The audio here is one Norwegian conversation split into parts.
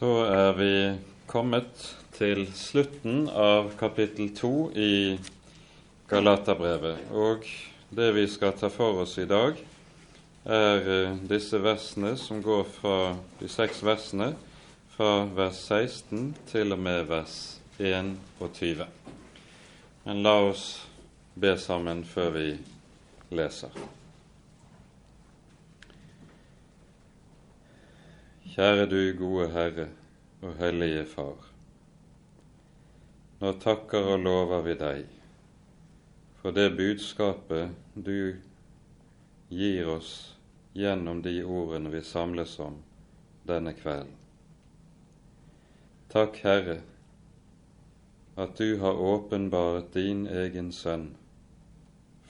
Så er vi kommet til slutten av kapittel to i Galaterbrevet. Og det vi skal ta for oss i dag, er eh, disse versene som går fra de seks versene fra vers 16 til og med vers 21. Men la oss be sammen før vi leser. Kjære du gode Herre og Hellige Far. Nå takker og lover vi deg for det budskapet du gir oss gjennom de ordene vi samles om denne kvelden. Takk, Herre, at du har åpenbaret din egen sønn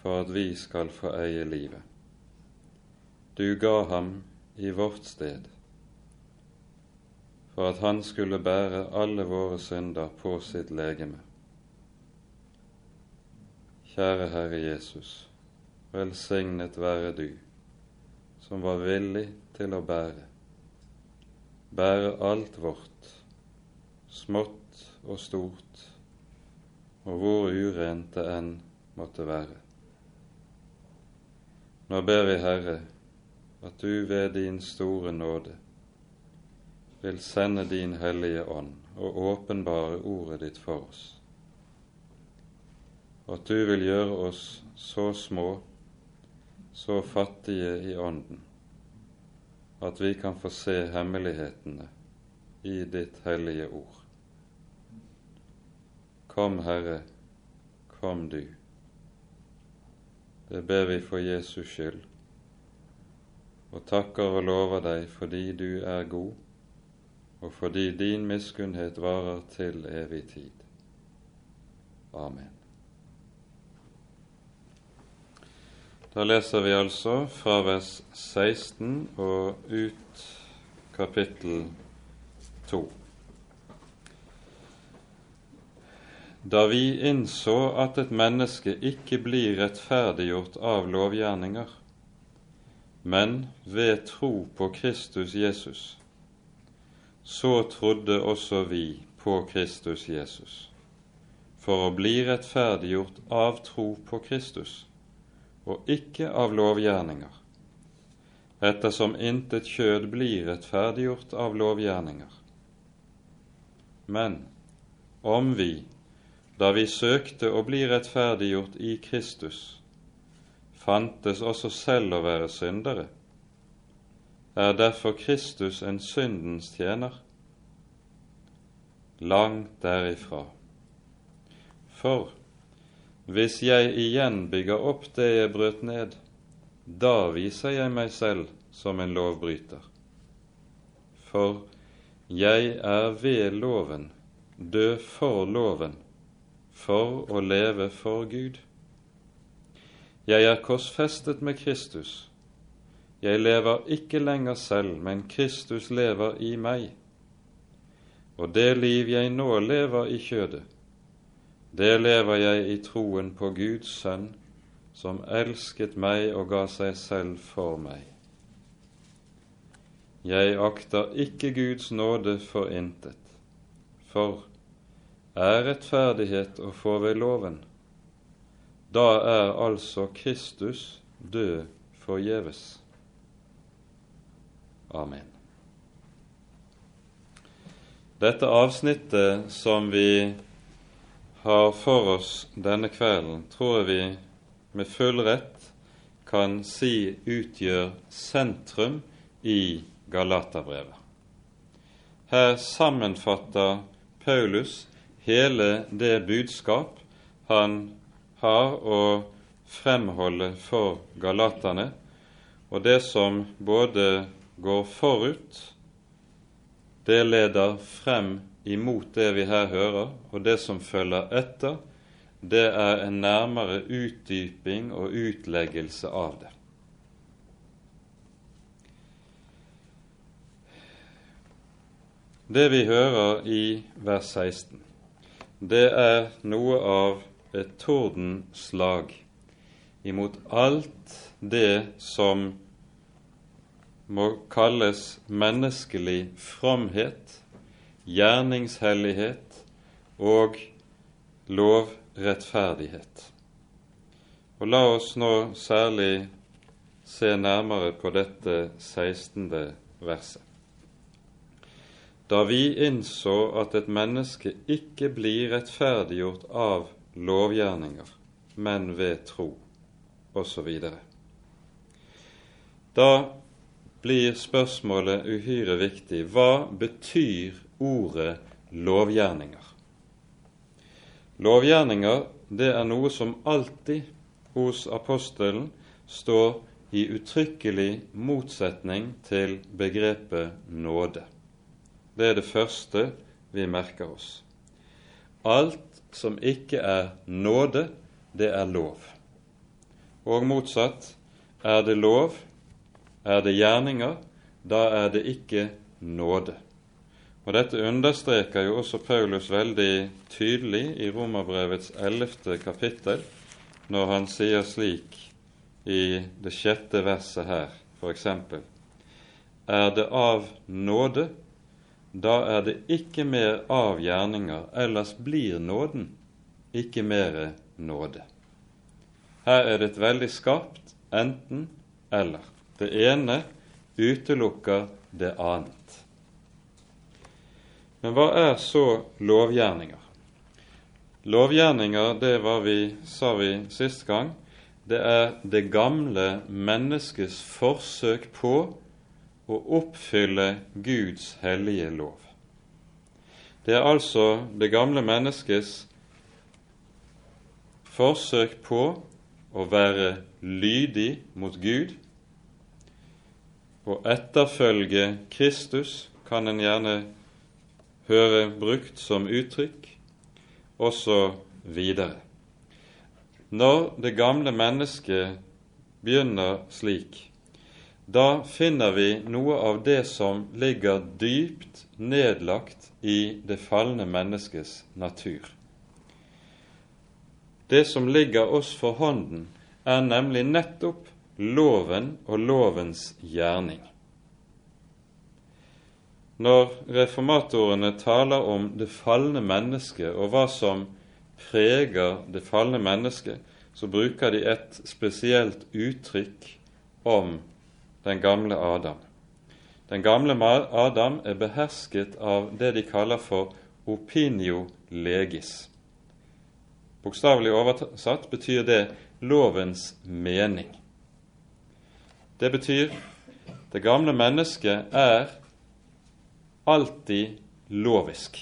for at vi skal få eie livet. Du ga ham i vårt sted for at han skulle bære alle våre synder på sitt legeme. Kjære Herre Jesus, velsignet være du som var villig til å bære, bære alt vårt, smått og stort, og hvor urent det enn måtte være. Nå ber vi, Herre, at du ved din store nåde vil sende din Hellige Ånd og åpenbare ordet ditt for oss, og at du vil gjøre oss så små, så fattige i Ånden, at vi kan få se hemmelighetene i ditt hellige ord. Kom, Herre, kom du. Det ber vi for Jesus skyld, og takker og lover deg fordi du er god og fordi din miskunnhet varer til evig tid. Amen. Da leser vi altså fra vers 16 og ut kapittel 2. Da vi innså at et menneske ikke blir rettferdiggjort av lovgjerninger, men ved tro på Kristus Jesus, så trodde også vi på Kristus Jesus, for å bli rettferdiggjort av tro på Kristus, og ikke av lovgjerninger, ettersom intet kjød blir rettferdiggjort av lovgjerninger. Men om vi, da vi søkte å bli rettferdiggjort i Kristus, fantes også selv å være syndere, er derfor Kristus en syndens tjener? Langt derifra. For hvis jeg igjen bygger opp det jeg brøt ned, da viser jeg meg selv som en lovbryter. For jeg er ved loven, død for loven, for å leve for Gud. Jeg er korsfestet med Kristus jeg lever ikke lenger selv, men Kristus lever i meg. Og det liv jeg nå lever i kjødet, det lever jeg i troen på Guds sønn, som elsket meg og ga seg selv for meg. Jeg akter ikke Guds nåde for intet, for er rettferdighet å få ved loven, da er altså Kristus død forgjeves. Amen. Dette avsnittet som vi har for oss denne kvelden, tror jeg vi med full rett kan si utgjør sentrum i Galaterbrevet. Her sammenfatter Paulus hele det budskap han har å fremholde for galaterne, og det som både går forut, det leder frem imot det vi her hører, og det som følger etter, det er en nærmere utdyping og utleggelse av det. Det vi hører i vers 16, det er noe av et tordenslag imot alt det som må kalles menneskelig fromhet gjerningshellighet og lovrettferdighet. Og la oss nå særlig se nærmere på dette 16. verset. Da vi innså at et menneske ikke blir rettferdiggjort av lovgjerninger, men ved tro, osv. Da blir spørsmålet uhyre viktig. Hva betyr ordet lovgjerninger? Lovgjerninger det er noe som alltid hos apostelen står i uttrykkelig motsetning til begrepet nåde. Det er det første vi merker oss. Alt som ikke er nåde, det er lov. Og motsatt. Er det lov, er det gjerninger, da er det ikke nåde. Og Dette understreker jo også Paulus veldig tydelig i Romerbrevets ellevte kapittel, når han sier slik i det sjette verset her, f.eks.: Er det av nåde, da er det ikke mer av gjerninger, ellers blir nåden ikke mer nåde. Her er det et veldig skarpt enten-eller. Det ene utelukker det annet. Men hva er så lovgjerninger? Lovgjerninger, det var vi, sa vi sist gang, det er det gamle menneskets forsøk på å oppfylle Guds hellige lov. Det er altså det gamle menneskets forsøk på å være lydig mot Gud å etterfølge Kristus kan en gjerne høre brukt som uttrykk, også videre. Når det gamle mennesket begynner slik, da finner vi noe av det som ligger dypt nedlagt i det falne menneskets natur. Det som ligger oss for hånden, er nemlig nettopp loven og lovens gjerning. Når reformatorene taler om det falne mennesket og hva som preger det falne mennesket, så bruker de et spesielt uttrykk om den gamle Adam. Den gamle Adam er behersket av det de kaller for opinio legis. Bokstavelig oversatt betyr det lovens mening. Det betyr det gamle mennesket er alltid lovisk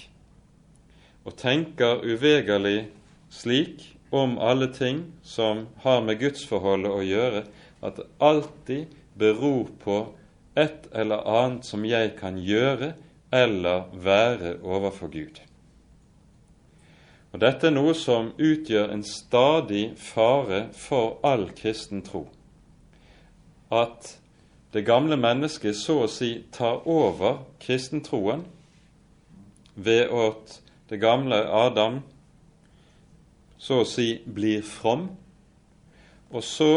og tenker uvegerlig slik om alle ting som har med gudsforholdet å gjøre, at det alltid beror på et eller annet som jeg kan gjøre eller være overfor Gud. Og Dette er noe som utgjør en stadig fare for all kristen tro at det gamle mennesket så å si tar over kristentroen ved at det gamle Adam så å si blir from, og så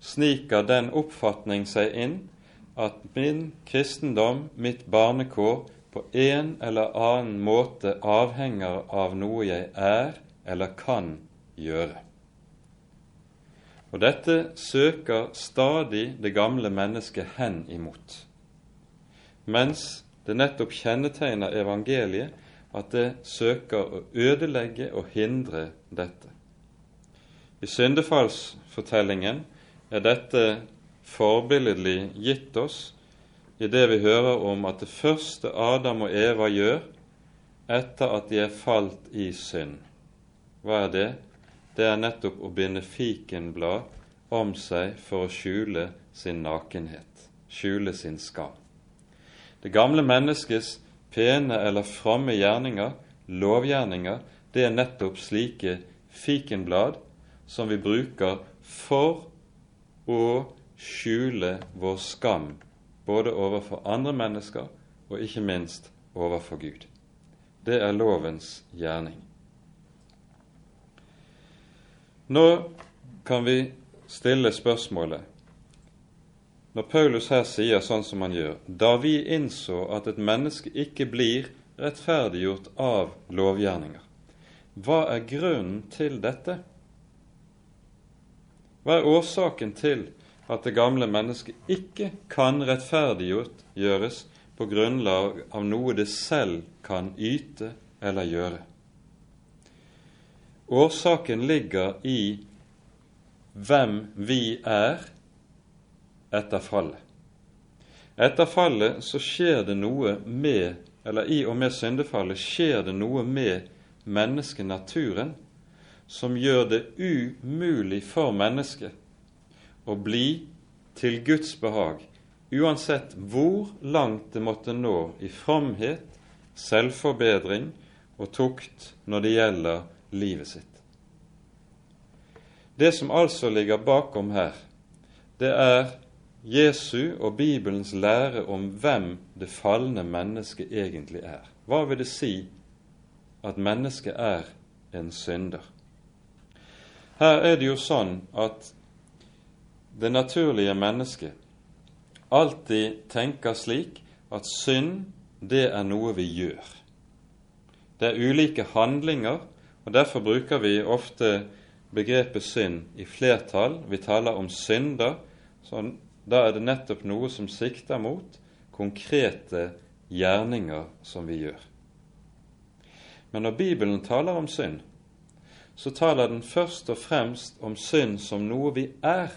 sniker den oppfatning seg inn at min kristendom, mitt barnekår, på en eller annen måte avhenger av noe jeg er eller kan gjøre. Og dette søker stadig det gamle mennesket hen imot, mens det nettopp kjennetegner evangeliet at det søker å ødelegge og hindre dette. I syndefallsfortellingen er dette forbilledlig gitt oss i det vi hører om at det første Adam og Eva gjør etter at de er falt i synd. Hva er det? Det er nettopp å binde fikenblad om seg for å skjule sin nakenhet, skjule sin skam. Det gamle menneskets pene eller fromme gjerninger, lovgjerninger, det er nettopp slike fikenblad som vi bruker for å skjule vår skam, både overfor andre mennesker og ikke minst overfor Gud. Det er lovens gjerning. Nå kan vi stille spørsmålet Når Paulus her sier sånn som han gjør, da vi innså at et menneske ikke blir rettferdiggjort av lovgjerninger. Hva er grunnen til dette? Hva er årsaken til at det gamle mennesket ikke kan rettferdiggjøres på grunnlag av noe det selv kan yte eller gjøre? Årsaken ligger i hvem vi er etter fallet. Etter fallet så skjer det noe med, eller i og med syndefallet skjer det noe med menneskenaturen som gjør det umulig for mennesket å bli til Guds behag, uansett hvor langt det måtte nå i fromhet, selvforbedring og tukt når det gjelder livet sitt. Det som altså ligger bakom her, det er Jesu og Bibelens lære om hvem det falne mennesket egentlig er. Hva vil det si at mennesket er en synder? Her er det jo sånn at det naturlige mennesket alltid tenker slik at synd, det er noe vi gjør. Det er ulike handlinger, og derfor bruker vi ofte begrepet synd i flertall. Vi taler om synder. sånn da er det nettopp noe som sikter mot konkrete gjerninger som vi gjør. Men når Bibelen taler om synd, så taler den først og fremst om synd som noe vi er,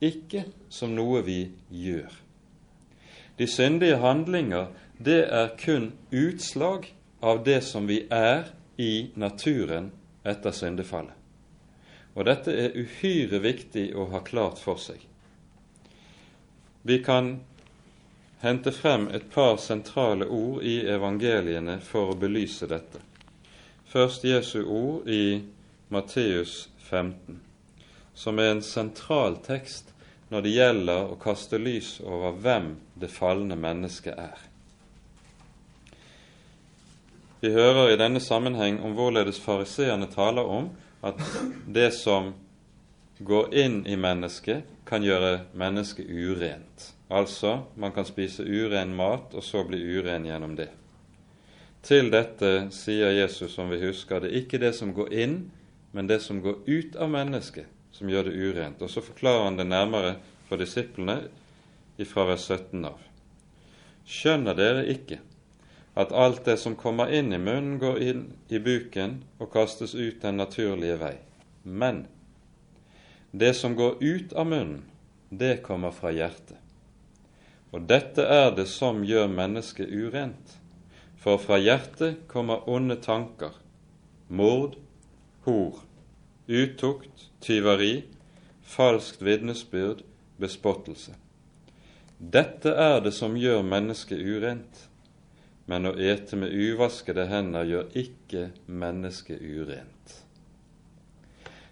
ikke som noe vi gjør. De syndige handlinger, det er kun utslag av det som vi er i naturen etter syndefallet. Og dette er uhyre viktig å ha klart for seg. Vi kan hente frem et par sentrale ord i evangeliene for å belyse dette. Først Jesu ord i Matteus 15, som er en sentral tekst når det gjelder å kaste lys over hvem det falne mennesket er. Vi hører i denne sammenheng om hvorledes fariseerne taler om at det som går inn i mennesket, kan gjøre mennesket urent. Altså, man kan spise uren mat og så bli uren gjennom det. Til dette sier Jesus, som vi husker, det er ikke det som går inn, men det som går ut av mennesket, som gjør det urent. Og så forklarer han det nærmere for disiplene fra vers 17 av. Skjønner dere ikke at alt det som kommer inn i munnen, går inn i buken og kastes ut den naturlige vei? Men det som går ut av munnen, det kommer fra hjertet. Og dette er det som gjør mennesket urent. For fra hjertet kommer onde tanker, mord, hor, utukt, tyveri, falskt vitnesbyrd, bespottelse. Dette er det som gjør mennesket urent, men å ete med uvaskede hender gjør ikke mennesket urent.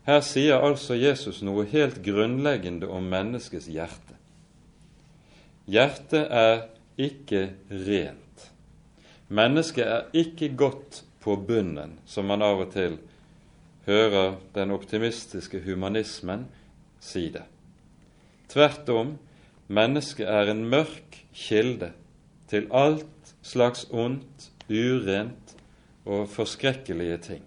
Her sier altså Jesus noe helt grunnleggende om menneskets hjerte. Hjertet er ikke rent. Mennesket er ikke godt på bunnen, som man av og til hører den optimistiske humanismen si det. Tvert om, mennesket er en mørk kilde til alt slags ondt, urent og forskrekkelige ting.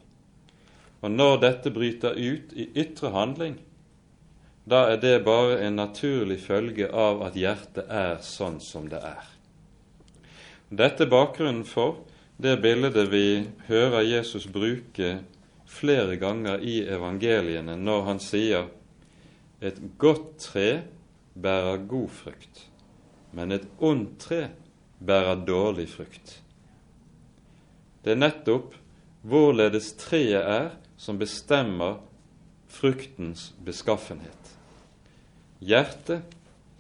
Og når dette bryter ut i ytre handling, da er det bare en naturlig følge av at hjertet er sånn som det er. Dette er bakgrunnen for det bildet vi hører Jesus bruke flere ganger i evangeliene når han sier et godt tre bærer god frukt, men et ondt tre bærer dårlig frukt. Det er nettopp hvorledes treet er, som bestemmer fruktens beskaffenhet. Hjertet,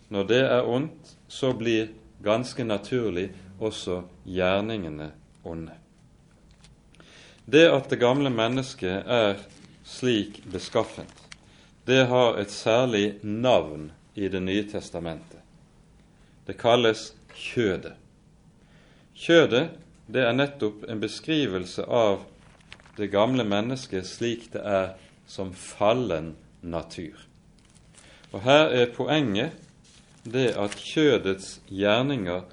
når det er ondt, så blir ganske naturlig også gjerningene onde. Det at det gamle mennesket er slik beskaffent, det har et særlig navn i Det nye testamentet. Det kalles kjødet. Kjødet det er nettopp en beskrivelse av det gamle mennesket slik det er som fallen natur. Og her er poenget det at kjødets gjerninger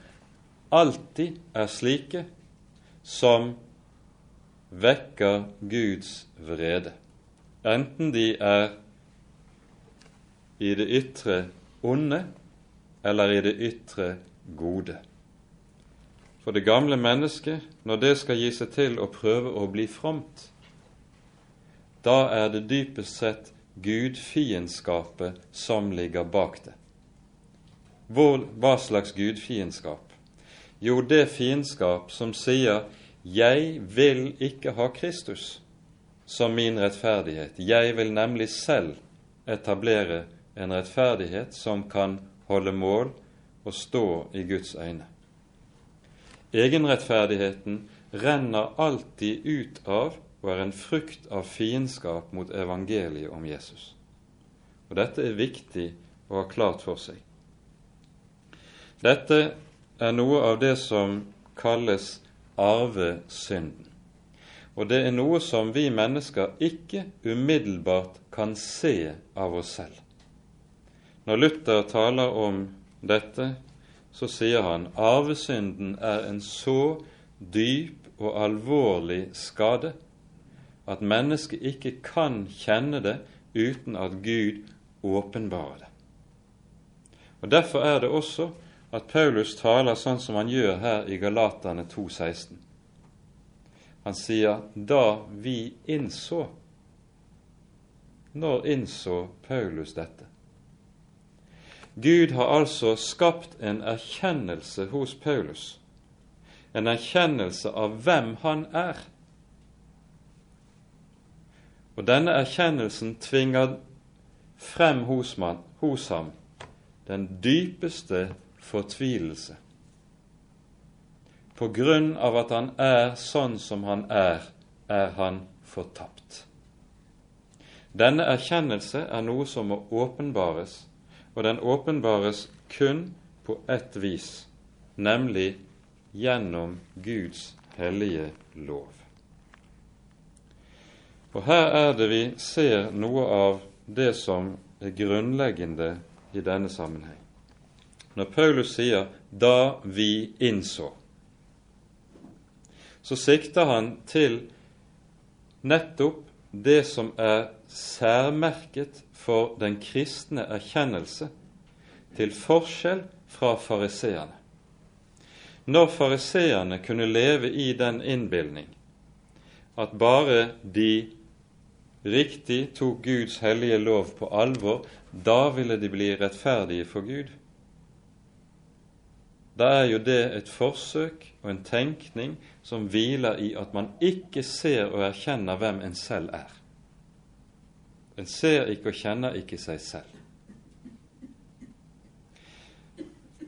alltid er slike som vekker Guds vrede, enten de er i det ytre onde eller i det ytre gode. For det gamle mennesket, når det skal gi seg til å prøve å bli fromt, da er det dypest sett gudfiendskapet som ligger bak det. Hvor, hva slags gudfiendskap? Jo, det fiendskap som sier 'Jeg vil ikke ha Kristus som min rettferdighet'. Jeg vil nemlig selv etablere en rettferdighet som kan holde mål og stå i Guds øyne. Egenrettferdigheten renner alltid ut av og er en frukt av fiendskap mot evangeliet om Jesus. Og Dette er viktig å ha klart for seg. Dette er noe av det som kalles arvesynden. Og det er noe som vi mennesker ikke umiddelbart kan se av oss selv. Når Luther taler om dette, så sier han arvesynden er en så dyp og alvorlig skade at mennesket ikke kan kjenne det uten at Gud åpenbarer det. Og Derfor er det også at Paulus taler sånn som han gjør her i Galatane 2,16. Han sier 'da vi innså'. Når innså Paulus dette? Gud har altså skapt en erkjennelse hos Paulus, en erkjennelse av hvem han er. Og denne erkjennelsen tvinger frem hos, man, hos ham den dypeste fortvilelse på grunn av at han er sånn som han er, er han fortapt. Denne erkjennelse er noe som må åpenbares, og den åpenbares kun på ett vis, nemlig gjennom Guds hellige lov. Og her er det vi ser noe av det som er grunnleggende i denne sammenheng når Paulus sier 'da vi innså', så sikter han til nettopp det som er særmerket for den kristne erkjennelse, til forskjell fra fariseerne. Når fariseerne kunne leve i den innbilning at bare de riktig tok Guds hellige lov på alvor, da ville de bli rettferdige for Gud, da er jo det et forsøk og en tenkning som hviler i at man ikke ser og erkjenner hvem en selv er. En ser ikke og kjenner ikke seg selv.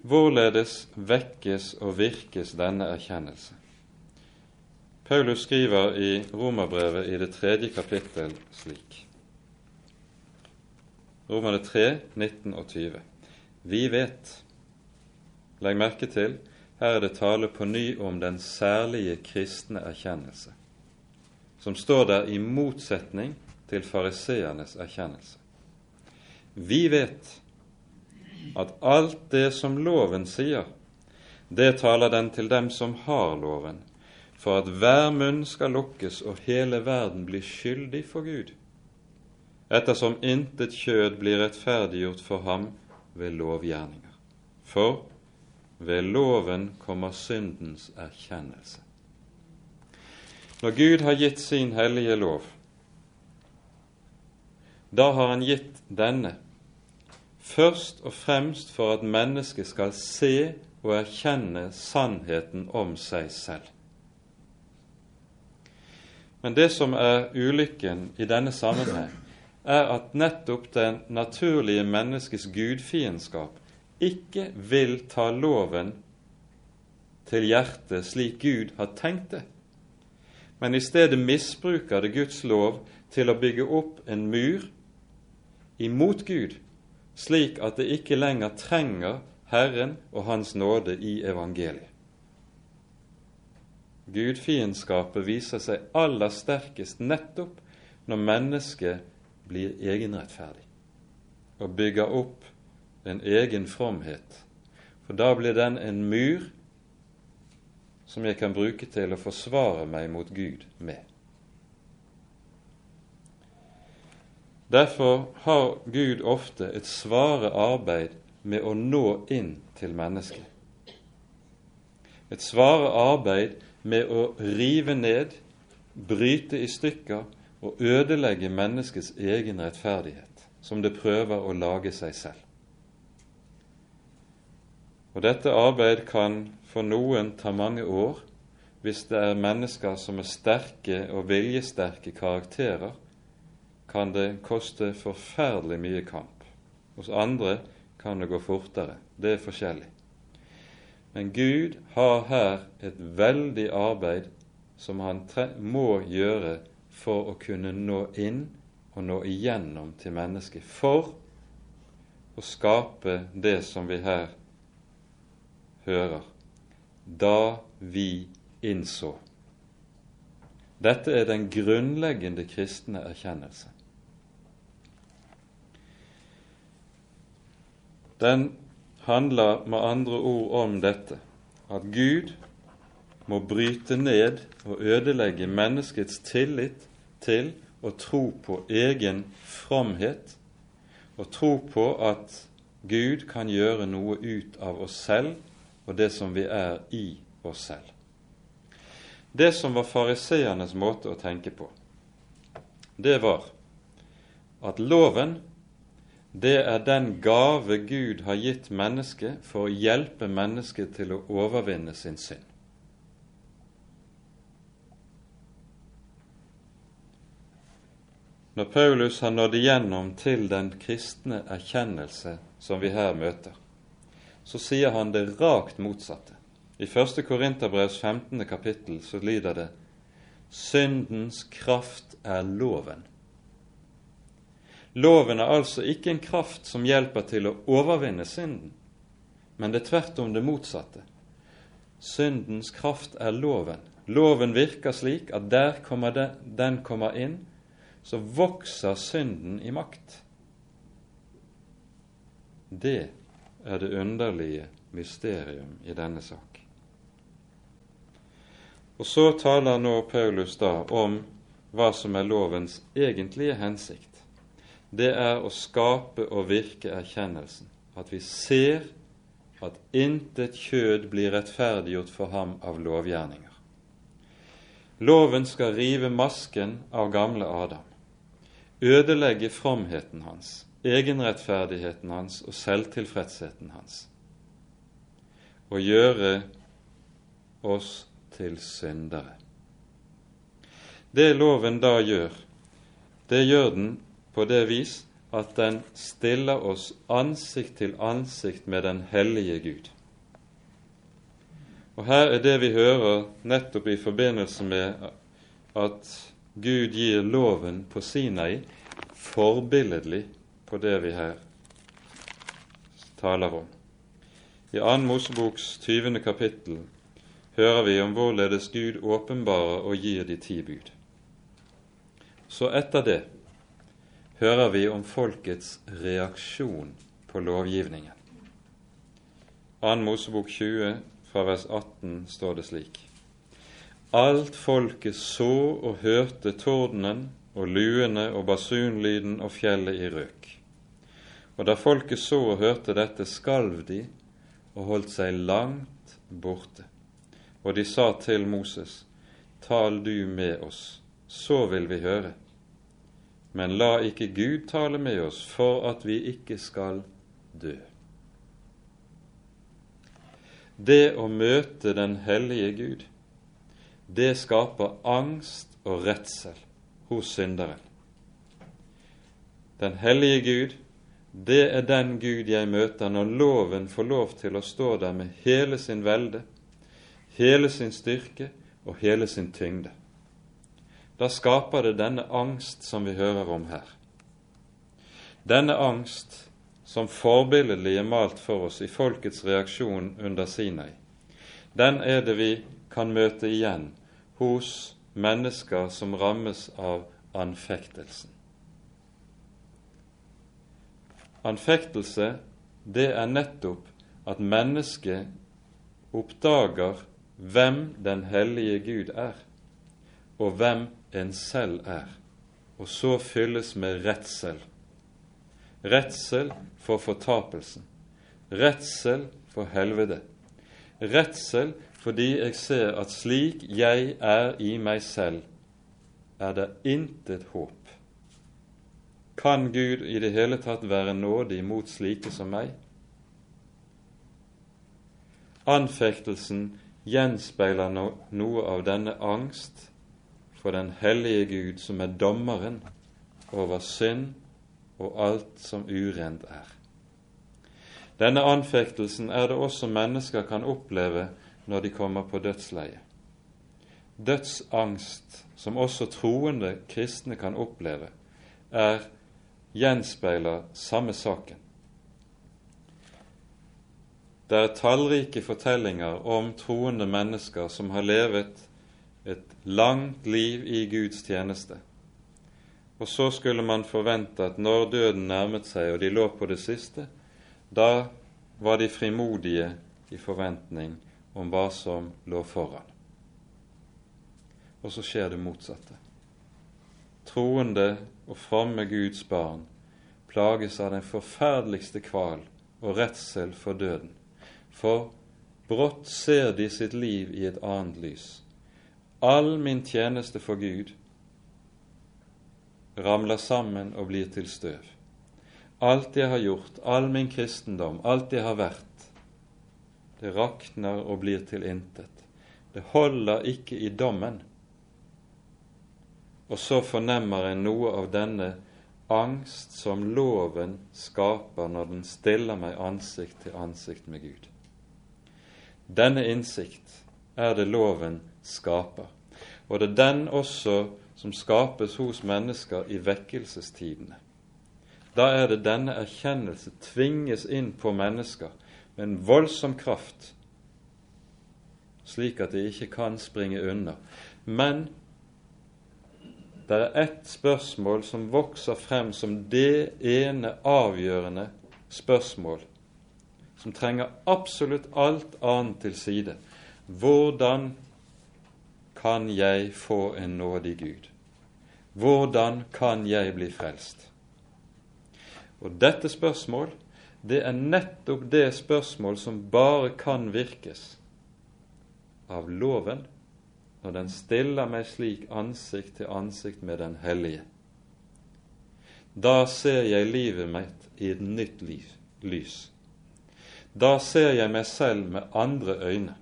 Hvorledes vekkes og virkes denne erkjennelse? Paulus skriver i Romerbrevet i det tredje kapittel slik. Romerne 3, 19 og 20. Vi vet Legg merke til her er det tale på ny om den særlige kristne erkjennelse, som står der i motsetning til fariseernes erkjennelse. Vi vet at alt det som loven sier, det taler den til dem som har loven, for at hver munn skal lukkes og hele verden blir skyldig for Gud, ettersom intet kjød blir rettferdiggjort for ham ved lovgjerninger. For ved loven kommer syndens erkjennelse. Når Gud har gitt sin hellige lov, da har Han gitt denne først og fremst for at mennesket skal se og erkjenne sannheten om seg selv. Men det som er ulykken i denne sammenheng, er at nettopp den naturlige menneskets gudfiendskap ikke vil ta loven til hjertet slik Gud har tenkt det, men i stedet misbruker det Guds lov til å bygge opp en mur imot Gud, slik at det ikke lenger trenger Herren og Hans nåde i evangeliet. Gudfiendskapet viser seg aller sterkest nettopp når mennesket blir egenrettferdig og bygger opp en egen fromhet, for da blir den en mur som jeg kan bruke til å forsvare meg mot Gud med. Derfor har Gud ofte et svare arbeid med å nå inn til mennesket. Et svare arbeid med å rive ned, bryte i stykker og ødelegge menneskets egen rettferdighet, som det prøver å lage seg selv. Og dette arbeid kan for noen ta mange år hvis det er mennesker som er sterke og viljesterke karakterer, kan det koste forferdelig mye kamp. Hos andre kan det gå fortere. Det er forskjellig. Men Gud har her et veldig arbeid som han må gjøre for å kunne nå inn og nå igjennom til mennesket, for å skape det som vi her hører, da vi innså. Dette er den grunnleggende kristne erkjennelse. Den handler med andre ord om dette at Gud må bryte ned og ødelegge menneskets tillit til å tro på egen fromhet og tro på at Gud kan gjøre noe ut av oss selv og det som vi er i oss selv. Det som var fariseernes måte å tenke på, det var at loven det er den gave Gud har gitt mennesket for å hjelpe mennesket til å overvinne sin synd. Når Paulus har nådd igjennom til den kristne erkjennelse som vi her møter, så sier han det rakt motsatte. I 1. Korinterbrevs 15. kapittel så lyder det Syndens kraft er loven. Loven er altså ikke en kraft som hjelper til å overvinne synden, men det er tvert om det motsatte. Syndens kraft er loven. Loven virker slik at der kommer den, den kommer inn, så vokser synden i makt. Det er det underlige mysterium i denne sak. Og så taler nå Paulus da om hva som er lovens egentlige hensikt. Det er å skape og virke erkjennelsen, at vi ser at intet kjød blir rettferdiggjort for ham av lovgjerninger. Loven skal rive masken av gamle Adam, ødelegge fromheten hans, egenrettferdigheten hans og selvtilfredsheten hans, og gjøre oss til syndere. Det loven da gjør, det gjør den på det vis at den stiller oss ansikt til ansikt med den hellige Gud. Og Her er det vi hører nettopp i forbindelse med at Gud gir loven på Sinai forbilledlig på det vi her taler om. I 2. Moseboks 20. kapittel hører vi om hvorledes Gud åpenbarer og gir de ti bud. Så etter det hører vi om folkets reaksjon på lovgivningen. 2. Mosebok 20 fra vers 18 står det slik. Alt folket så og hørte tordenen og luene og basunlyden og fjellet i røk. Og da folket så og hørte dette, skalv de og holdt seg langt borte. Og de sa til Moses, Tal du med oss, så vil vi høre. Men la ikke Gud tale med oss for at vi ikke skal dø. Det å møte den hellige Gud, det skaper angst og redsel hos synderen. Den hellige Gud det er den Gud jeg møter når loven får lov til å stå der med hele sin velde, hele sin styrke og hele sin tyngde. Da skaper det denne angst som vi hører om her. Denne angst som forbilledlig er malt for oss i folkets reaksjon under Sinai, den er det vi kan møte igjen hos mennesker som rammes av anfektelsen. Anfektelse, det er nettopp at mennesket oppdager hvem den hellige Gud er, og hvem en selv er, og så fylles med redsel. Redsel for fortapelsen, redsel for helvete, redsel fordi jeg ser at slik jeg er i meg selv, er det intet håp. Kan Gud i det hele tatt være nådig mot slike som meg? Anfektelsen gjenspeiler no noe av denne angst for den hellige Gud, som er dommeren over synd og alt som urent er. Denne anfektelsen er det også mennesker kan oppleve når de kommer på dødsleiet. Dødsangst, som også troende kristne kan oppleve, er gjenspeiler samme saken. Det er tallrike fortellinger om troende mennesker som har levet et langt liv i Guds tjeneste. Og så skulle man forvente at når døden nærmet seg og de lå på det siste, da var de frimodige i forventning om hva som lå foran. Og så skjer det motsatte. Troende og fromme Guds barn plages av den forferdeligste kval og redsel for døden. For brått ser de sitt liv i et annet lys. All min tjeneste for Gud ramler sammen og blir til støv. Alt jeg har gjort, all min kristendom, alt jeg har vært, det rakner og blir til intet. Det holder ikke i dommen. Og så fornemmer en noe av denne angst som loven skaper når den stiller meg ansikt til ansikt med Gud. Denne innsikt er det loven skaper, og det er den også som skapes hos mennesker i vekkelsestidene. Da er det denne erkjennelse tvinges inn på mennesker med en voldsom kraft, slik at de ikke kan springe unna. Men det er ett spørsmål som vokser frem som det ene avgjørende spørsmål, som trenger absolutt alt annet til side. Hvordan kan jeg få en nådig Gud? Hvordan kan jeg bli frelst? Og dette spørsmål, det er nettopp det spørsmål som bare kan virkes av loven når den stiller meg slik ansikt til ansikt med den hellige. Da ser jeg livet mitt i et nytt liv, lys. Da ser jeg meg selv med andre øyne.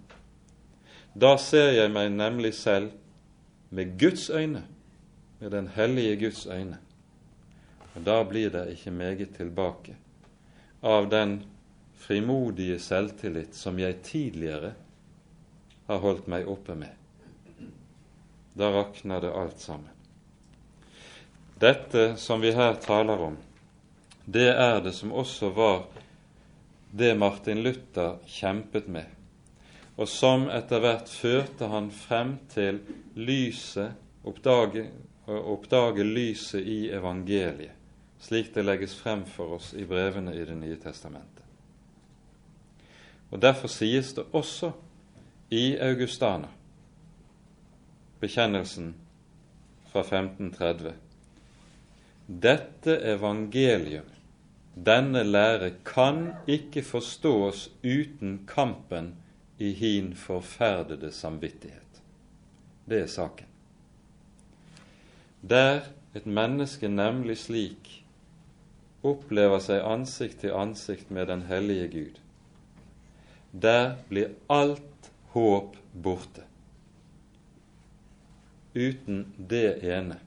Da ser jeg meg nemlig selv med Guds øyne, med den hellige Guds øyne. Og da blir det ikke meget tilbake av den frimodige selvtillit som jeg tidligere har holdt meg oppe med. Da rakner det alt sammen. Dette som vi her taler om, det er det som også var det Martin Luther kjempet med, og som etter hvert førte han frem til lyset, oppdage, oppdage lyset i evangeliet, slik det legges frem for oss i brevene i Det nye testamentet. Og Derfor sies det også i Augustana, bekjennelsen fra 1530, dette evangelium, denne lære, kan ikke forstås uten kampen i hin forferdede samvittighet. Det er saken. Der et menneske nemlig slik opplever seg ansikt til ansikt med den hellige Gud, der blir alt håp borte. Uten det ene.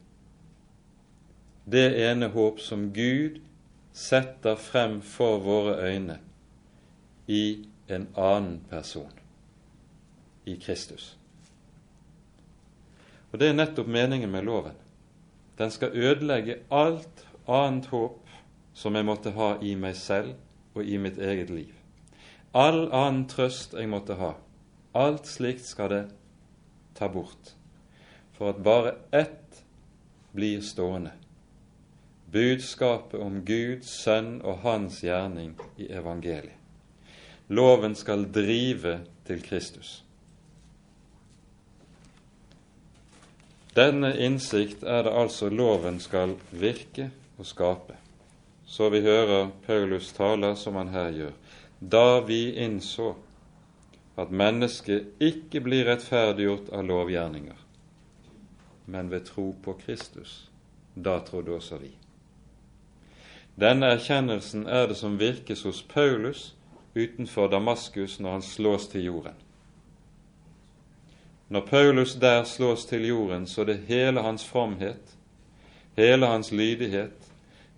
Det ene håp som Gud setter frem for våre øyne i en annen person, i Kristus. Og Det er nettopp meningen med loven. Den skal ødelegge alt annet håp som jeg måtte ha i meg selv og i mitt eget liv. All annen trøst jeg måtte ha, alt slikt skal det ta bort, for at bare ett blir stående. Budskapet om Guds sønn og hans gjerning i evangeliet. Loven skal drive til Kristus. Denne innsikt er det altså loven skal virke og skape. Så vi hører Paulus taler som han her gjør. Da vi innså at mennesket ikke blir rettferdiggjort av lovgjerninger, men ved tro på Kristus. Da trodde også vi. Denne erkjennelsen er det som virkes hos Paulus utenfor Damaskus når han slås til jorden. Når Paulus der slås til jorden, så det hele hans fromhet, hele hans lydighet,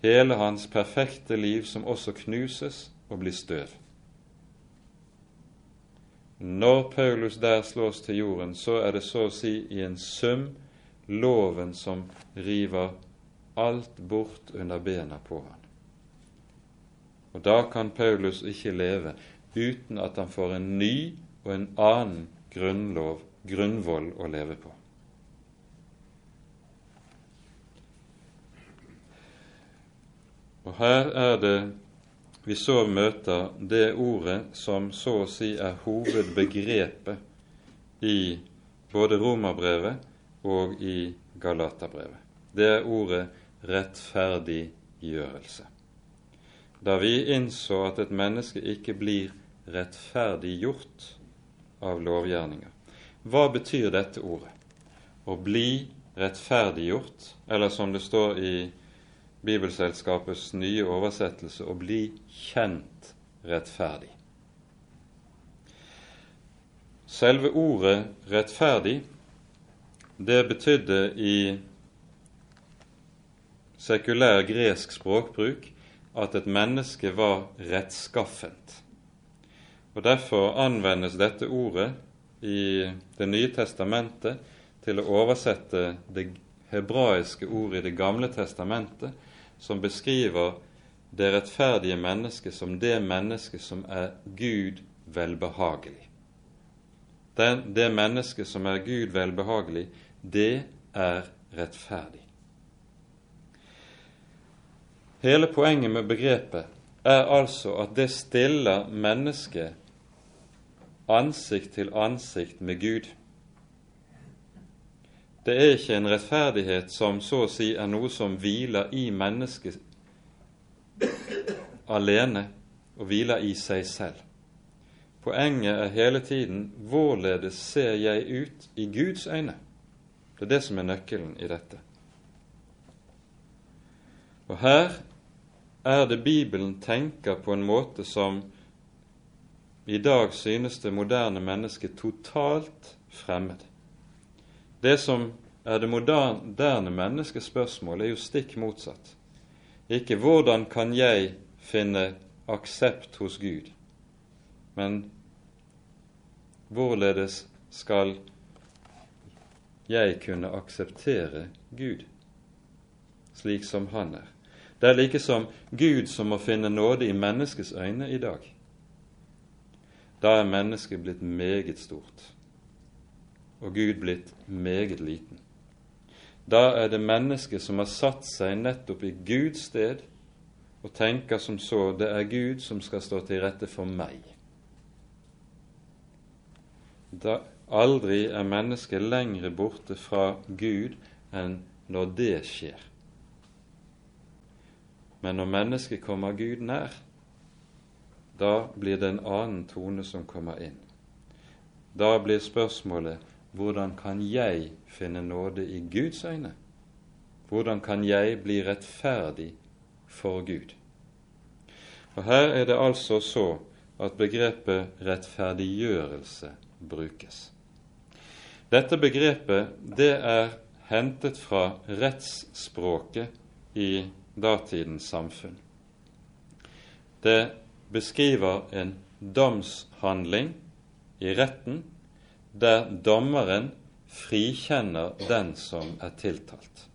hele hans perfekte liv som også knuses og blir støv. Når Paulus der slås til jorden, så er det så å si i en sum loven som river alt bort under bena på han. Og da kan Paulus ikke leve uten at han får en ny og en annen grunnlov, grunnvoll å leve på. Og her er det vi så møter det ordet som så å si er hovedbegrepet i både romerbrevet og i Galaterbrevet. Det er ordet rettferdiggjørelse. Da vi innså at et menneske ikke blir rettferdiggjort av lovgjerninger. Hva betyr dette ordet? Å bli rettferdiggjort, eller som det står i Bibelselskapets nye oversettelse, å bli kjent rettferdig. Selve ordet 'rettferdig' det betydde i sekulær gresk språkbruk at et menneske var rettskaffent. Og Derfor anvendes dette ordet i Det nye testamentet til å oversette det hebraiske ordet i Det gamle testamentet, som beskriver det rettferdige mennesket som det mennesket som er Gud velbehagelig. Den, det mennesket som er Gud velbehagelig, det er rettferdig. Hele poenget med begrepet er altså at det stiller mennesket ansikt til ansikt med Gud. Det er ikke en rettferdighet som så å si er noe som hviler i mennesket alene og hviler i seg selv. Poenget er hele tiden hvorledes ser jeg ut i Guds øyne? Det er det som er nøkkelen i dette. Og her er det Bibelen tenker på en måte som i dag synes det moderne mennesket totalt fremmed. Det som er det moderne menneskets spørsmål, er jo stikk motsatt. Ikke 'hvordan kan jeg finne aksept hos Gud', men hvorledes skal jeg kunne akseptere Gud slik som Han er? Det er like som Gud som må finne nåde i menneskets øyne i dag. Da er mennesket blitt meget stort, og Gud blitt meget liten. Da er det mennesket som har satt seg nettopp i Guds sted, og tenker som så det er Gud som skal stå til rette for meg. Da aldri er mennesket lengre borte fra Gud enn når det skjer. Men når mennesket kommer Gud nær, da blir det en annen tone som kommer inn. Da blir spørsmålet hvordan kan jeg finne nåde i Guds øyne? Hvordan kan jeg bli rettferdig for Gud? Og Her er det altså så at begrepet rettferdiggjørelse brukes. Dette begrepet det er hentet fra rettsspråket i datidens samfunn. Det beskriver en domshandling i retten der dommeren frikjenner den som er tiltalt.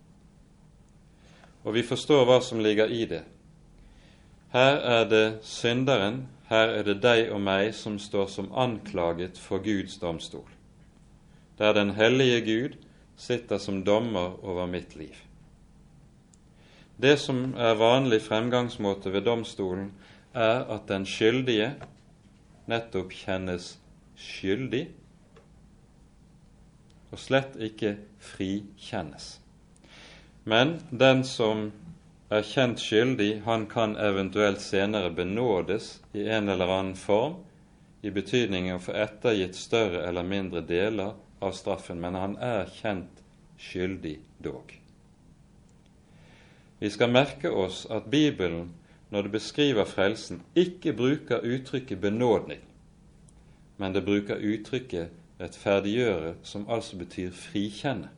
Og vi forstår hva som ligger i det. Her er det synderen, her er det deg og meg som står som anklaget for Guds domstol, der den hellige Gud sitter som dommer over mitt liv. Det som er vanlig fremgangsmåte ved domstolen, er at den skyldige nettopp kjennes skyldig, og slett ikke frikjennes. Men den som er kjent skyldig, han kan eventuelt senere benådes i en eller annen form, i betydningen å få ettergitt større eller mindre deler av straffen, men han er kjent skyldig dog. Vi skal merke oss at Bibelen, når det beskriver frelsen, ikke bruker uttrykket benådning, men det bruker uttrykket rettferdiggjøre, som altså betyr frikjenne.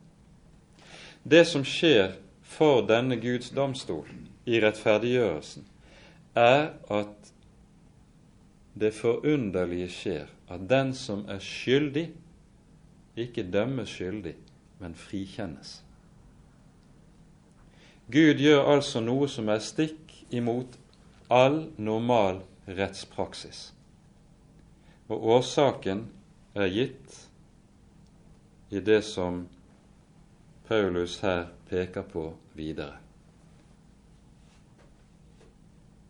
Det som skjer for denne Guds domstol i rettferdiggjørelsen, er at det forunderlige skjer at den som er skyldig, ikke dømmes skyldig, men frikjennes. Gud gjør altså noe som er stikk imot all normal rettspraksis. Og årsaken er gitt i det som Paulus her peker på videre.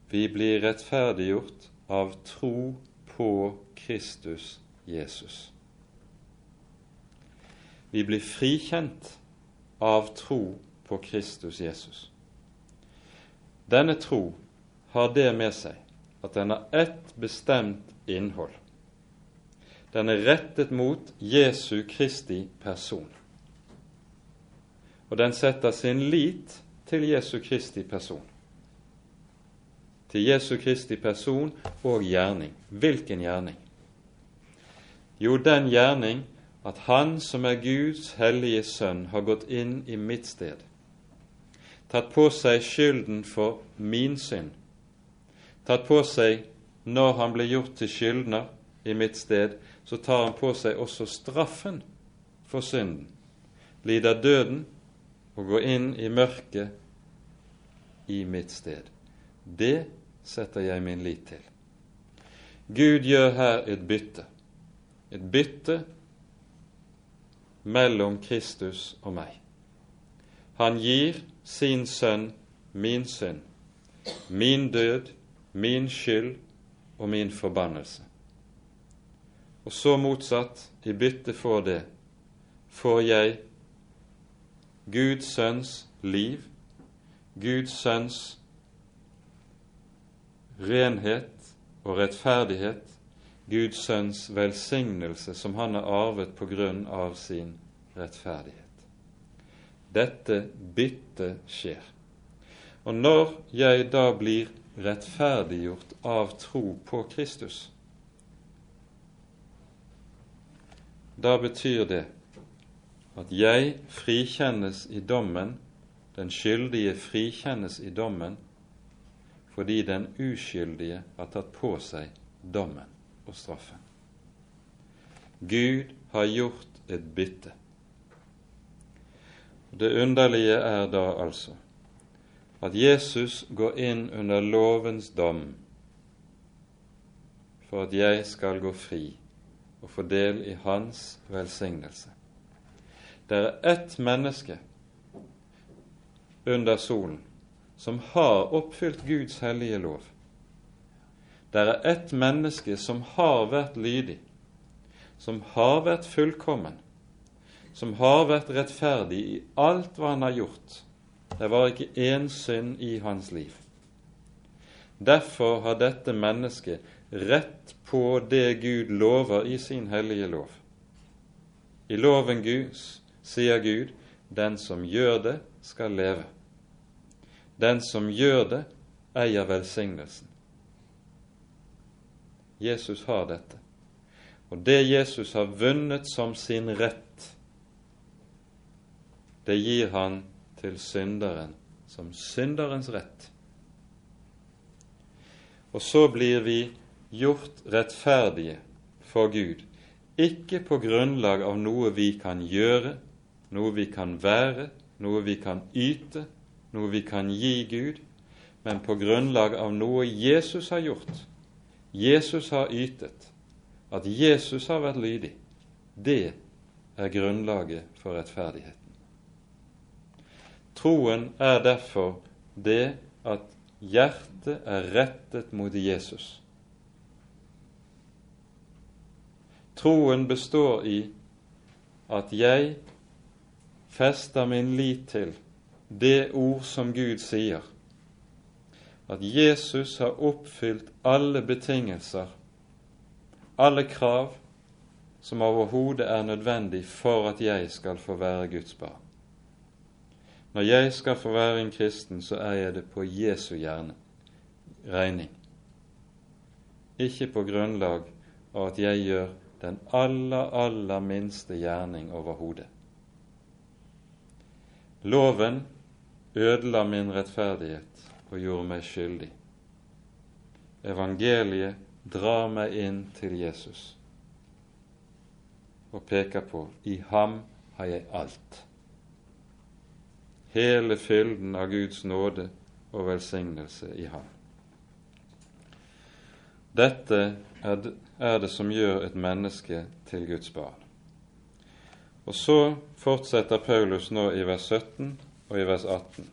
Vi blir rettferdiggjort av tro på Kristus Jesus. Vi blir frikjent av tro på Kristus Jesus. Denne tro har det med seg at den har ett bestemt innhold. Den er rettet mot Jesu Kristi person og den setter sin lit til Jesu Kristi person. Til Jesu Kristi person og gjerning. Hvilken gjerning? Jo, den gjerning at Han som er Guds hellige sønn, har gått inn i mitt sted, tatt på seg skylden for min synd, tatt på seg når han blir gjort til skyldner i mitt sted, så tar han på seg også straffen for synden, lider døden og går inn i mørket i mitt sted. Det setter jeg min lit til. Gud gjør her et bytte. Et bytte mellom Kristus og meg. Han gir sin sønn min synd, min død, min skyld og min forbannelse. Og så motsatt, i bytte for det, får jeg Guds sønns liv, Guds sønns renhet og rettferdighet, Guds sønns velsignelse som han har arvet på grunn av sin rettferdighet. Dette byttet skjer. Og når jeg da blir rettferdiggjort av tro på Kristus, da betyr det at jeg frikjennes i dommen, den skyldige frikjennes i dommen, fordi den uskyldige har tatt på seg dommen og straffen. Gud har gjort et bytte. Det underlige er da altså at Jesus går inn under lovens dom for at jeg skal gå fri og få del i hans velsignelse. Det er ett menneske under solen som har oppfylt Guds hellige lov. Det er ett menneske som har vært lydig, som har vært fullkommen, som har vært rettferdig i alt hva han har gjort. Det var ikke én synd i hans liv. Derfor har dette mennesket rett på det Gud lover i sin hellige lov. I loven Guds sier Gud, den som gjør det, skal leve. Den som gjør det, eier velsignelsen. Jesus har dette. Og det Jesus har vunnet som sin rett, det gir han til synderen som synderens rett. Og så blir vi gjort rettferdige for Gud, ikke på grunnlag av noe vi kan gjøre, noe vi kan være, noe vi kan yte, noe vi kan gi Gud, men på grunnlag av noe Jesus har gjort. Jesus har ytet. At Jesus har vært lydig, det er grunnlaget for rettferdigheten. Troen er derfor det at hjertet er rettet mot Jesus. Troen består i at jeg fester min lit til det ord som Gud sier, at Jesus har oppfylt alle betingelser, alle krav som overhodet er nødvendig for at jeg skal få være Guds barn. Når jeg skal få være en kristen, så er jeg det på Jesu hjerne, regning, ikke på grunnlag av at jeg gjør den aller, aller minste gjerning overhodet. Loven ødela min rettferdighet og gjorde meg skyldig. Evangeliet drar meg inn til Jesus og peker på i ham har jeg alt. Hele fylden av Guds nåde og velsignelse i ham. Dette er det, som gjør et menneske til Guds barn. Og så fortsetter Paulus nå i vers 17 og i vers 18.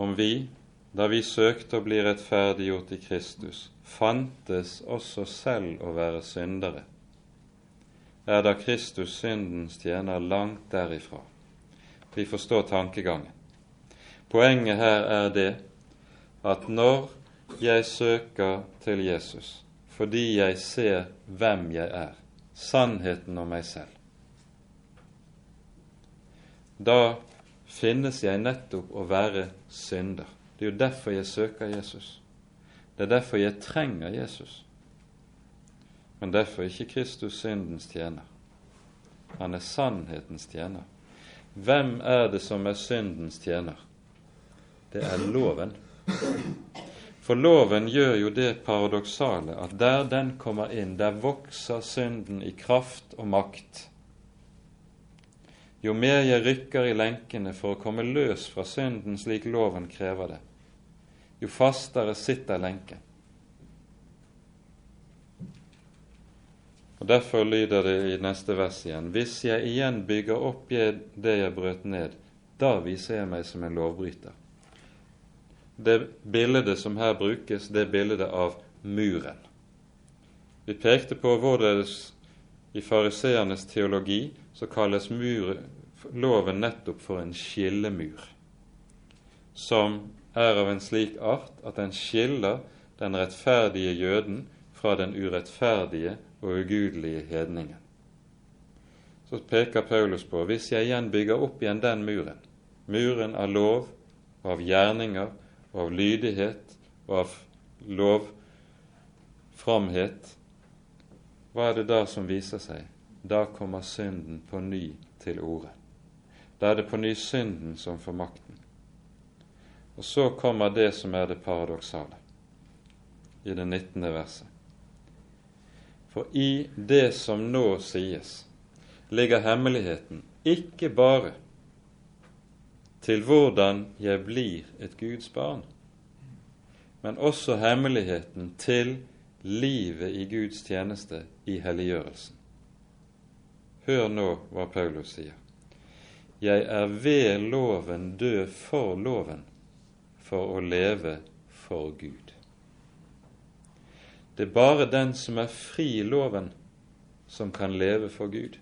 Om vi, da vi søkte å bli rettferdiggjort i Kristus, fantes også selv å være syndere, er da Kristus syndens tjener langt derifra. Vi forstår tankegangen. Poenget her er det at når jeg søker til Jesus fordi jeg ser hvem jeg er, sannheten om meg selv, da finnes jeg nettopp å være synder. Det er jo derfor jeg søker Jesus. Det er derfor jeg trenger Jesus. Men derfor ikke Kristus syndens tjener. Han er sannhetens tjener. Hvem er det som er syndens tjener? Det er loven. For loven gjør jo det paradoksale at der den kommer inn, der vokser synden i kraft og makt. Jo mer jeg rykker i lenkene for å komme løs fra synden slik loven krever det, jo fastere sitter lenken. Og Derfor lyder det i neste vers igjen.: Hvis jeg igjen bygger opp det jeg brøt ned, da viser jeg meg som en lovbryter. Det bildet som her brukes, det er bildet av muren. Vi pekte på hvorledes i fariseernes teologi så kalles mur, loven nettopp for en skillemur, som er av en slik art at den skiller den rettferdige jøden fra den urettferdige og ugudelige hedningen. Så peker Paulus på hvis jeg igjen bygger opp igjen den muren, muren av lov av gjerninger av lydighet og av lovframhet, hva er det da som viser seg? Da kommer synden på ny til orde. Da er det på ny synden som får makten. Og så kommer det som er det paradoksale i det 19. verset. For i det som nå sies, ligger hemmeligheten ikke bare til hvordan jeg blir et Guds barn, men også hemmeligheten til livet i Guds tjeneste i helliggjørelsen. Hør nå hva Paulus sier. Jeg er ved loven død for loven, for å leve for Gud. Det er bare den som er fri i loven, som kan leve for Gud.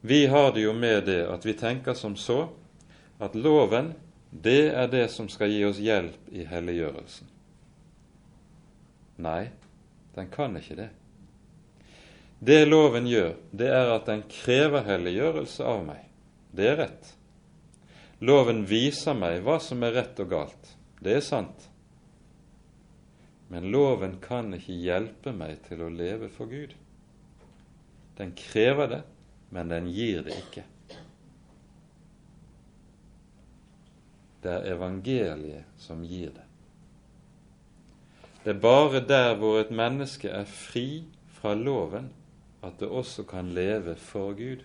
Vi har det jo med det at vi tenker som så at loven, det er det som skal gi oss hjelp i helliggjørelsen. Nei, den kan ikke det. Det loven gjør, det er at den krever helliggjørelse av meg. Det er rett. Loven viser meg hva som er rett og galt. Det er sant. Men loven kan ikke hjelpe meg til å leve for Gud. Den krever det, men den gir det ikke. Det er evangeliet som gir det. Det er bare der hvor et menneske er fri fra loven, at det også kan leve for Gud.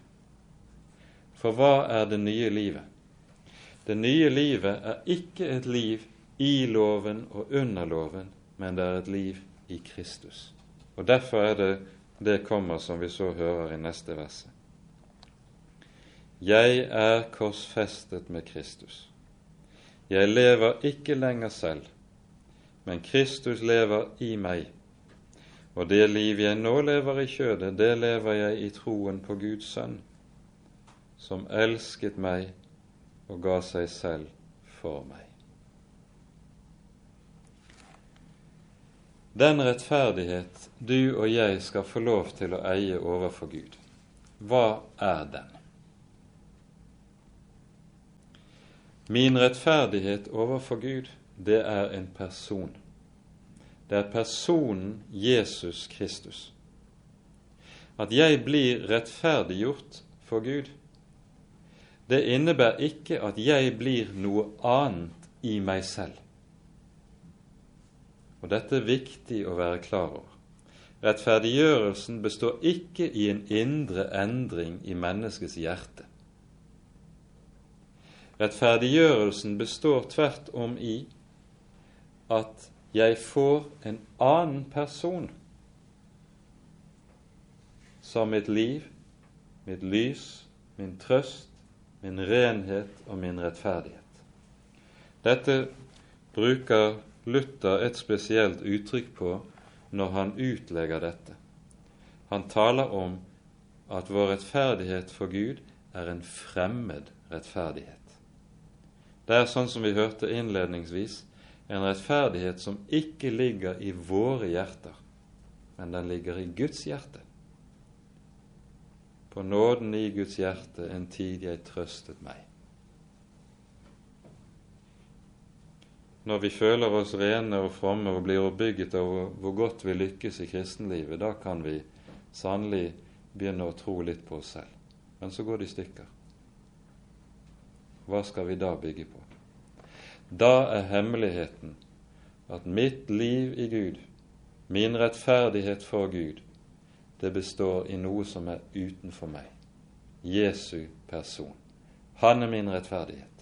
For hva er det nye livet? Det nye livet er ikke et liv i loven og under loven, men det er et liv i Kristus. Og Derfor er det det kommer som vi så hører i neste verset. Jeg er korsfestet med Kristus. Jeg lever ikke lenger selv, men Kristus lever i meg. Og det liv jeg nå lever i kjødet, det lever jeg i troen på Guds sønn, som elsket meg og ga seg selv for meg. Den rettferdighet du og jeg skal få lov til å eie overfor Gud, hva er den? Min rettferdighet overfor Gud, det er en person. Det er personen Jesus Kristus. At jeg blir rettferdiggjort for Gud, det innebærer ikke at jeg blir noe annet i meg selv. Og dette er viktig å være klar over. Rettferdiggjørelsen består ikke i en indre endring i menneskets hjerte. Rettferdiggjørelsen består tvert om i at jeg får en annen person som mitt liv, mitt lys, min trøst, min renhet og min rettferdighet. Dette bruker Luther et spesielt uttrykk på når han utlegger dette. Han taler om at vår rettferdighet for Gud er en fremmed rettferdighet. Det er sånn som vi hørte innledningsvis, en rettferdighet som ikke ligger i våre hjerter, men den ligger i Guds hjerte på nåden i Guds hjerte en tid jeg trøstet meg. Når vi føler oss rene og fromme og blir oppbygget over hvor godt vi lykkes i kristenlivet, da kan vi sannelig begynne å tro litt på oss selv. Men så går det i stykker. Hva skal vi da bygge på? Da er hemmeligheten at mitt liv i Gud, min rettferdighet for Gud, det består i noe som er utenfor meg. Jesu person. Han er min rettferdighet.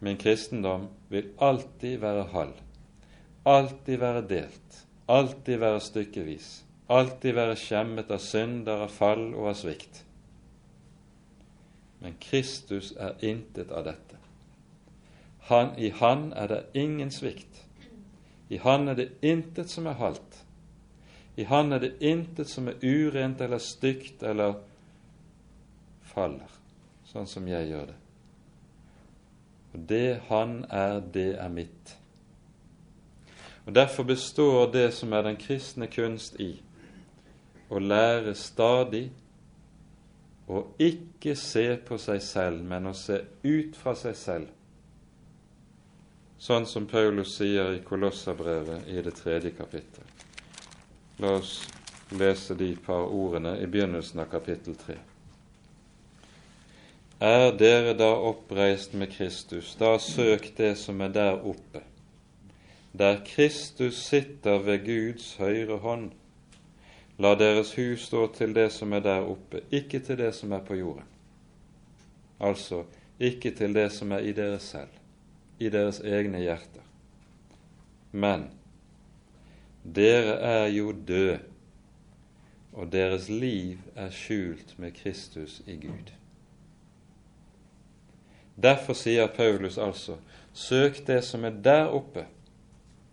Min kristendom vil alltid være halv, alltid være delt, alltid være stykkevis, alltid være skjemmet av synder, av fall og av svikt. Men Kristus er intet av dette. Han, I Han er det ingen svikt. I Han er det intet som er halvt. I Han er det intet som er urent eller stygt eller faller, sånn som jeg gjør det. Og det Han er, det er mitt. Og Derfor består det som er den kristne kunst i å lære stadig å ikke se på seg selv, men å se ut fra seg selv, sånn som Paulus sier i Kolosserbrevet i det tredje kapittel. La oss lese de par ordene i begynnelsen av kapittel 3. Er dere da oppreist med Kristus, da søk det som er der oppe, der Kristus sitter ved Guds høyre hånd. La deres hus stå til det som er der oppe, ikke til det som er på jorden. Altså ikke til det som er i dere selv, i deres egne hjerter. Men dere er jo døde, og deres liv er skjult med Kristus i Gud. Derfor sier Paulus altså, søk det som er der oppe.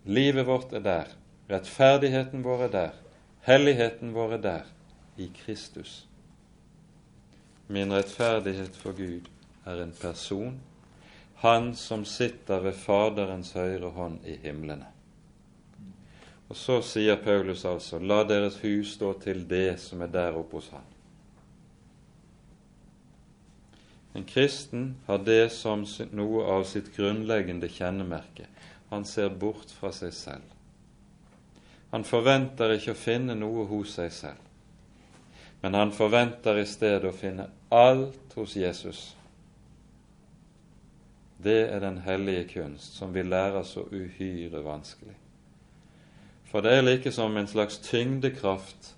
Livet vårt er der, rettferdigheten vår er der, helligheten vår er der, i Kristus. Min rettferdighet for Gud er en person, han som sitter ved Faderens høyre hånd i himlene. Og så sier Paulus altså, la deres hus stå til det som er der oppe hos han. En kristen har det som noe av sitt grunnleggende kjennemerke. Han ser bort fra seg selv. Han forventer ikke å finne noe hos seg selv, men han forventer i stedet å finne alt hos Jesus. Det er den hellige kunst som vi lærer så uhyre vanskelig. For det er like som en slags tyngdekraft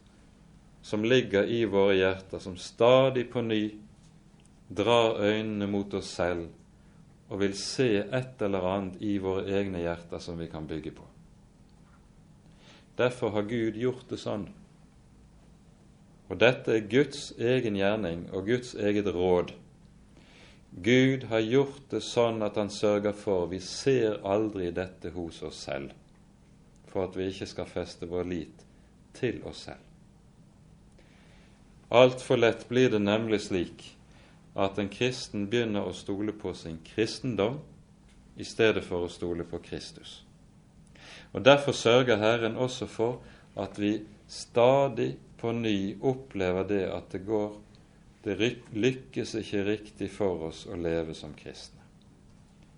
som ligger i våre hjerter, som stadig på ny drar øynene mot oss selv og vil se et eller annet i våre egne hjerter som vi kan bygge på. Derfor har Gud gjort det sånn. Og dette er Guds egen gjerning og Guds eget råd. Gud har gjort det sånn at han sørger for vi ser aldri dette hos oss selv for at vi ikke skal feste vår lit til oss selv. Altfor lett blir det nemlig slik at en kristen begynner å stole på sin kristendom i stedet for å stole på Kristus. Og Derfor sørger Herren også for at vi stadig på ny opplever det at det går Det lykkes ikke riktig for oss å leve som kristne.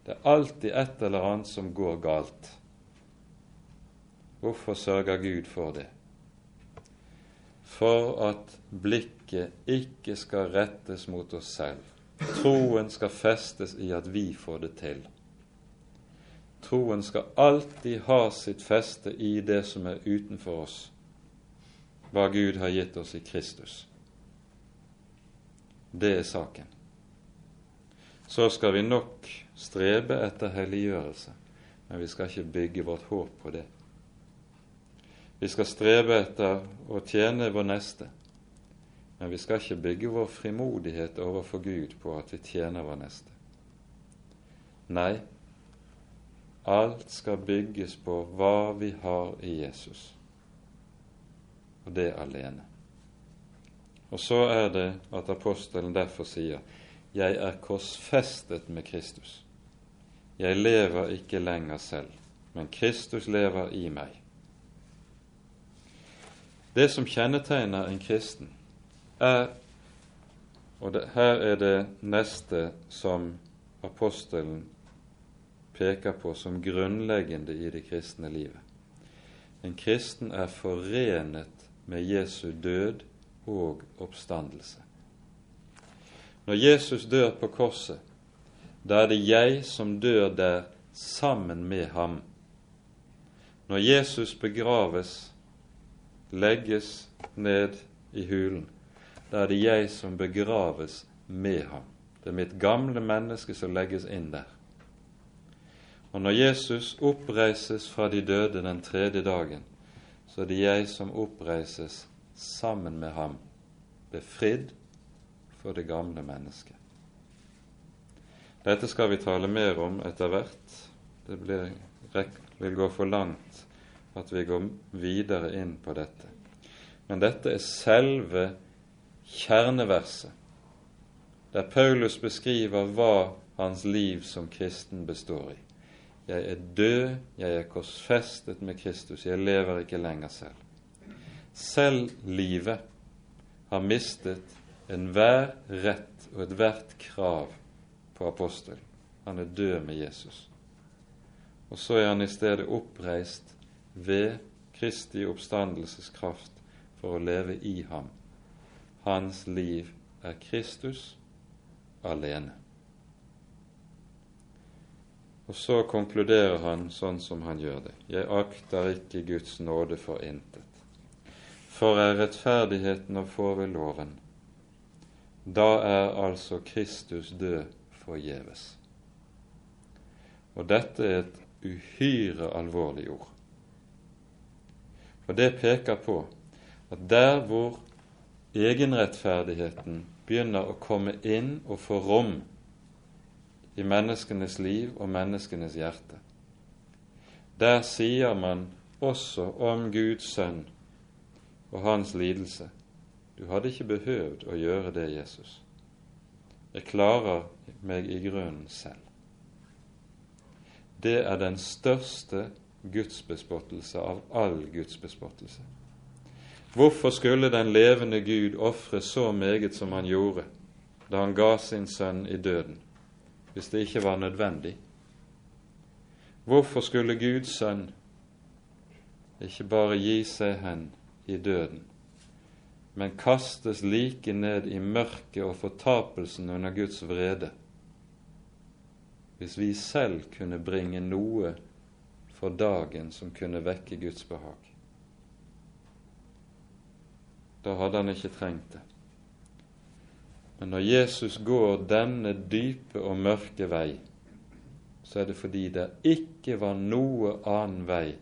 Det er alltid et eller annet som går galt. Hvorfor sørger Gud for det? For at blikket ikke skal rettes mot oss selv. Troen skal festes i at vi får det til. Troen skal alltid ha sitt feste i det som er utenfor oss, hva Gud har gitt oss i Kristus. Det er saken. Så skal vi nok strebe etter helliggjørelse, men vi skal ikke bygge vårt håp på det. Vi skal strebe etter å tjene vår neste, men vi skal ikke bygge vår frimodighet overfor Gud på at vi tjener vår neste. Nei, alt skal bygges på hva vi har i Jesus og det alene. Og så er det at apostelen derfor sier jeg er korsfestet med Kristus. Jeg lever ikke lenger selv, men Kristus lever i meg. Det som kjennetegner en kristen, er Og det, her er det neste som apostelen peker på som grunnleggende i det kristne livet. En kristen er forenet med Jesu død og oppstandelse. Når Jesus dør på korset, da er det jeg som dør der sammen med ham. Når Jesus begraves, legges ned i hulen, da er det jeg som begraves med ham. Det er mitt gamle menneske som legges inn der. Og når Jesus oppreises fra de døde den tredje dagen, så er det jeg som oppreises sammen med ham, befridd for det gamle mennesket. Dette skal vi tale mer om etter hvert. Det blir, vil gå for langt at vi går videre inn på dette. Men dette er selve kjerneverset, der Paulus beskriver hva hans liv som kristen består i. Jeg er død, jeg er korsfestet med Kristus, jeg lever ikke lenger selv. Selv livet har mistet enhver rett og ethvert krav på apostelen. Han er død med Jesus. Og så er han i stedet oppreist ved Kristi oppstandelseskraft for å leve i ham. Hans liv er Kristus alene. Og så konkluderer han sånn som han gjør det. Jeg akter ikke Guds nåde for intet. For er rettferdigheten å få ved loven, da er altså Kristus død forgjeves. Og dette er et uhyre alvorlig ord. For det peker på at der hvor egenrettferdigheten begynner å komme inn og få rom i menneskenes liv og menneskenes hjerte. Der sier man også om Guds sønn og hans lidelse. Du hadde ikke behøvd å gjøre det, Jesus. Jeg klarer meg i grunnen selv. Det er den største gudsbespottelse av all gudsbespottelse. Hvorfor skulle den levende Gud ofre så meget som han gjorde da han ga sin sønn i døden? hvis det ikke var nødvendig? Hvorfor skulle Guds sønn ikke bare gi seg hen i døden, men kastes like ned i mørket og fortapelsen under Guds vrede, hvis vi selv kunne bringe noe for dagen som kunne vekke Guds behag? Da hadde han ikke trengt det. Men når Jesus går denne dype og mørke vei, så er det fordi det ikke var noe annen vei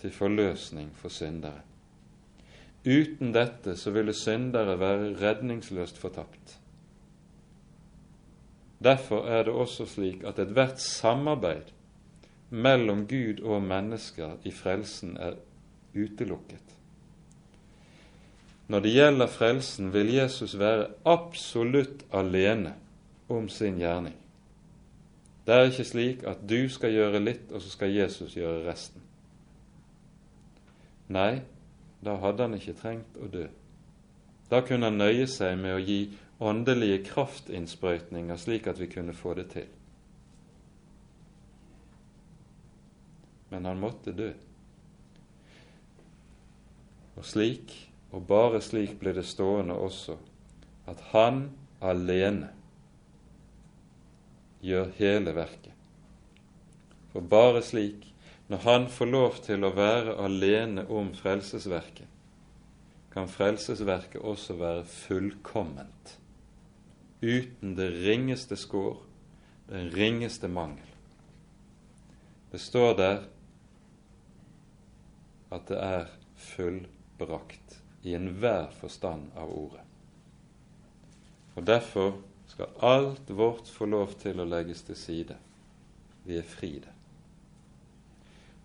til forløsning for syndere. Uten dette så ville syndere være redningsløst fortapt. Derfor er det også slik at ethvert samarbeid mellom Gud og mennesker i frelsen er utelukket. Når det gjelder frelsen, vil Jesus være absolutt alene om sin gjerning. Det er ikke slik at du skal gjøre litt, og så skal Jesus gjøre resten. Nei, da hadde han ikke trengt å dø. Da kunne han nøye seg med å gi åndelige kraftinnsprøytninger slik at vi kunne få det til. Men han måtte dø. Og slik, og bare slik, ble det stående også at han alene gjør hele verket. For bare slik, når han får lov til å være alene om frelsesverket, kan frelsesverket også være fullkomment, uten det ringeste skår, den ringeste mangel. Det står der at det er fullbrakt i enhver forstand av ordet. Og Derfor skal alt vårt få lov til å legges til side. Vi er fri det.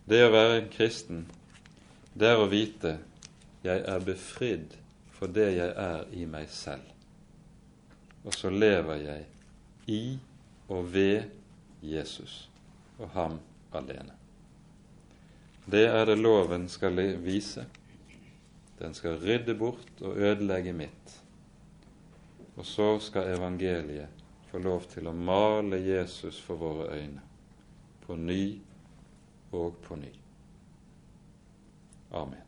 Det å være en kristen, det er å vite jeg er befridd for det jeg er i meg selv. Og så lever jeg i og ved Jesus og ham alene. Det er det loven skal vise. Den skal rydde bort og ødelegge mitt. Og så skal evangeliet få lov til å male Jesus for våre øyne, på ny og på ny. Amen.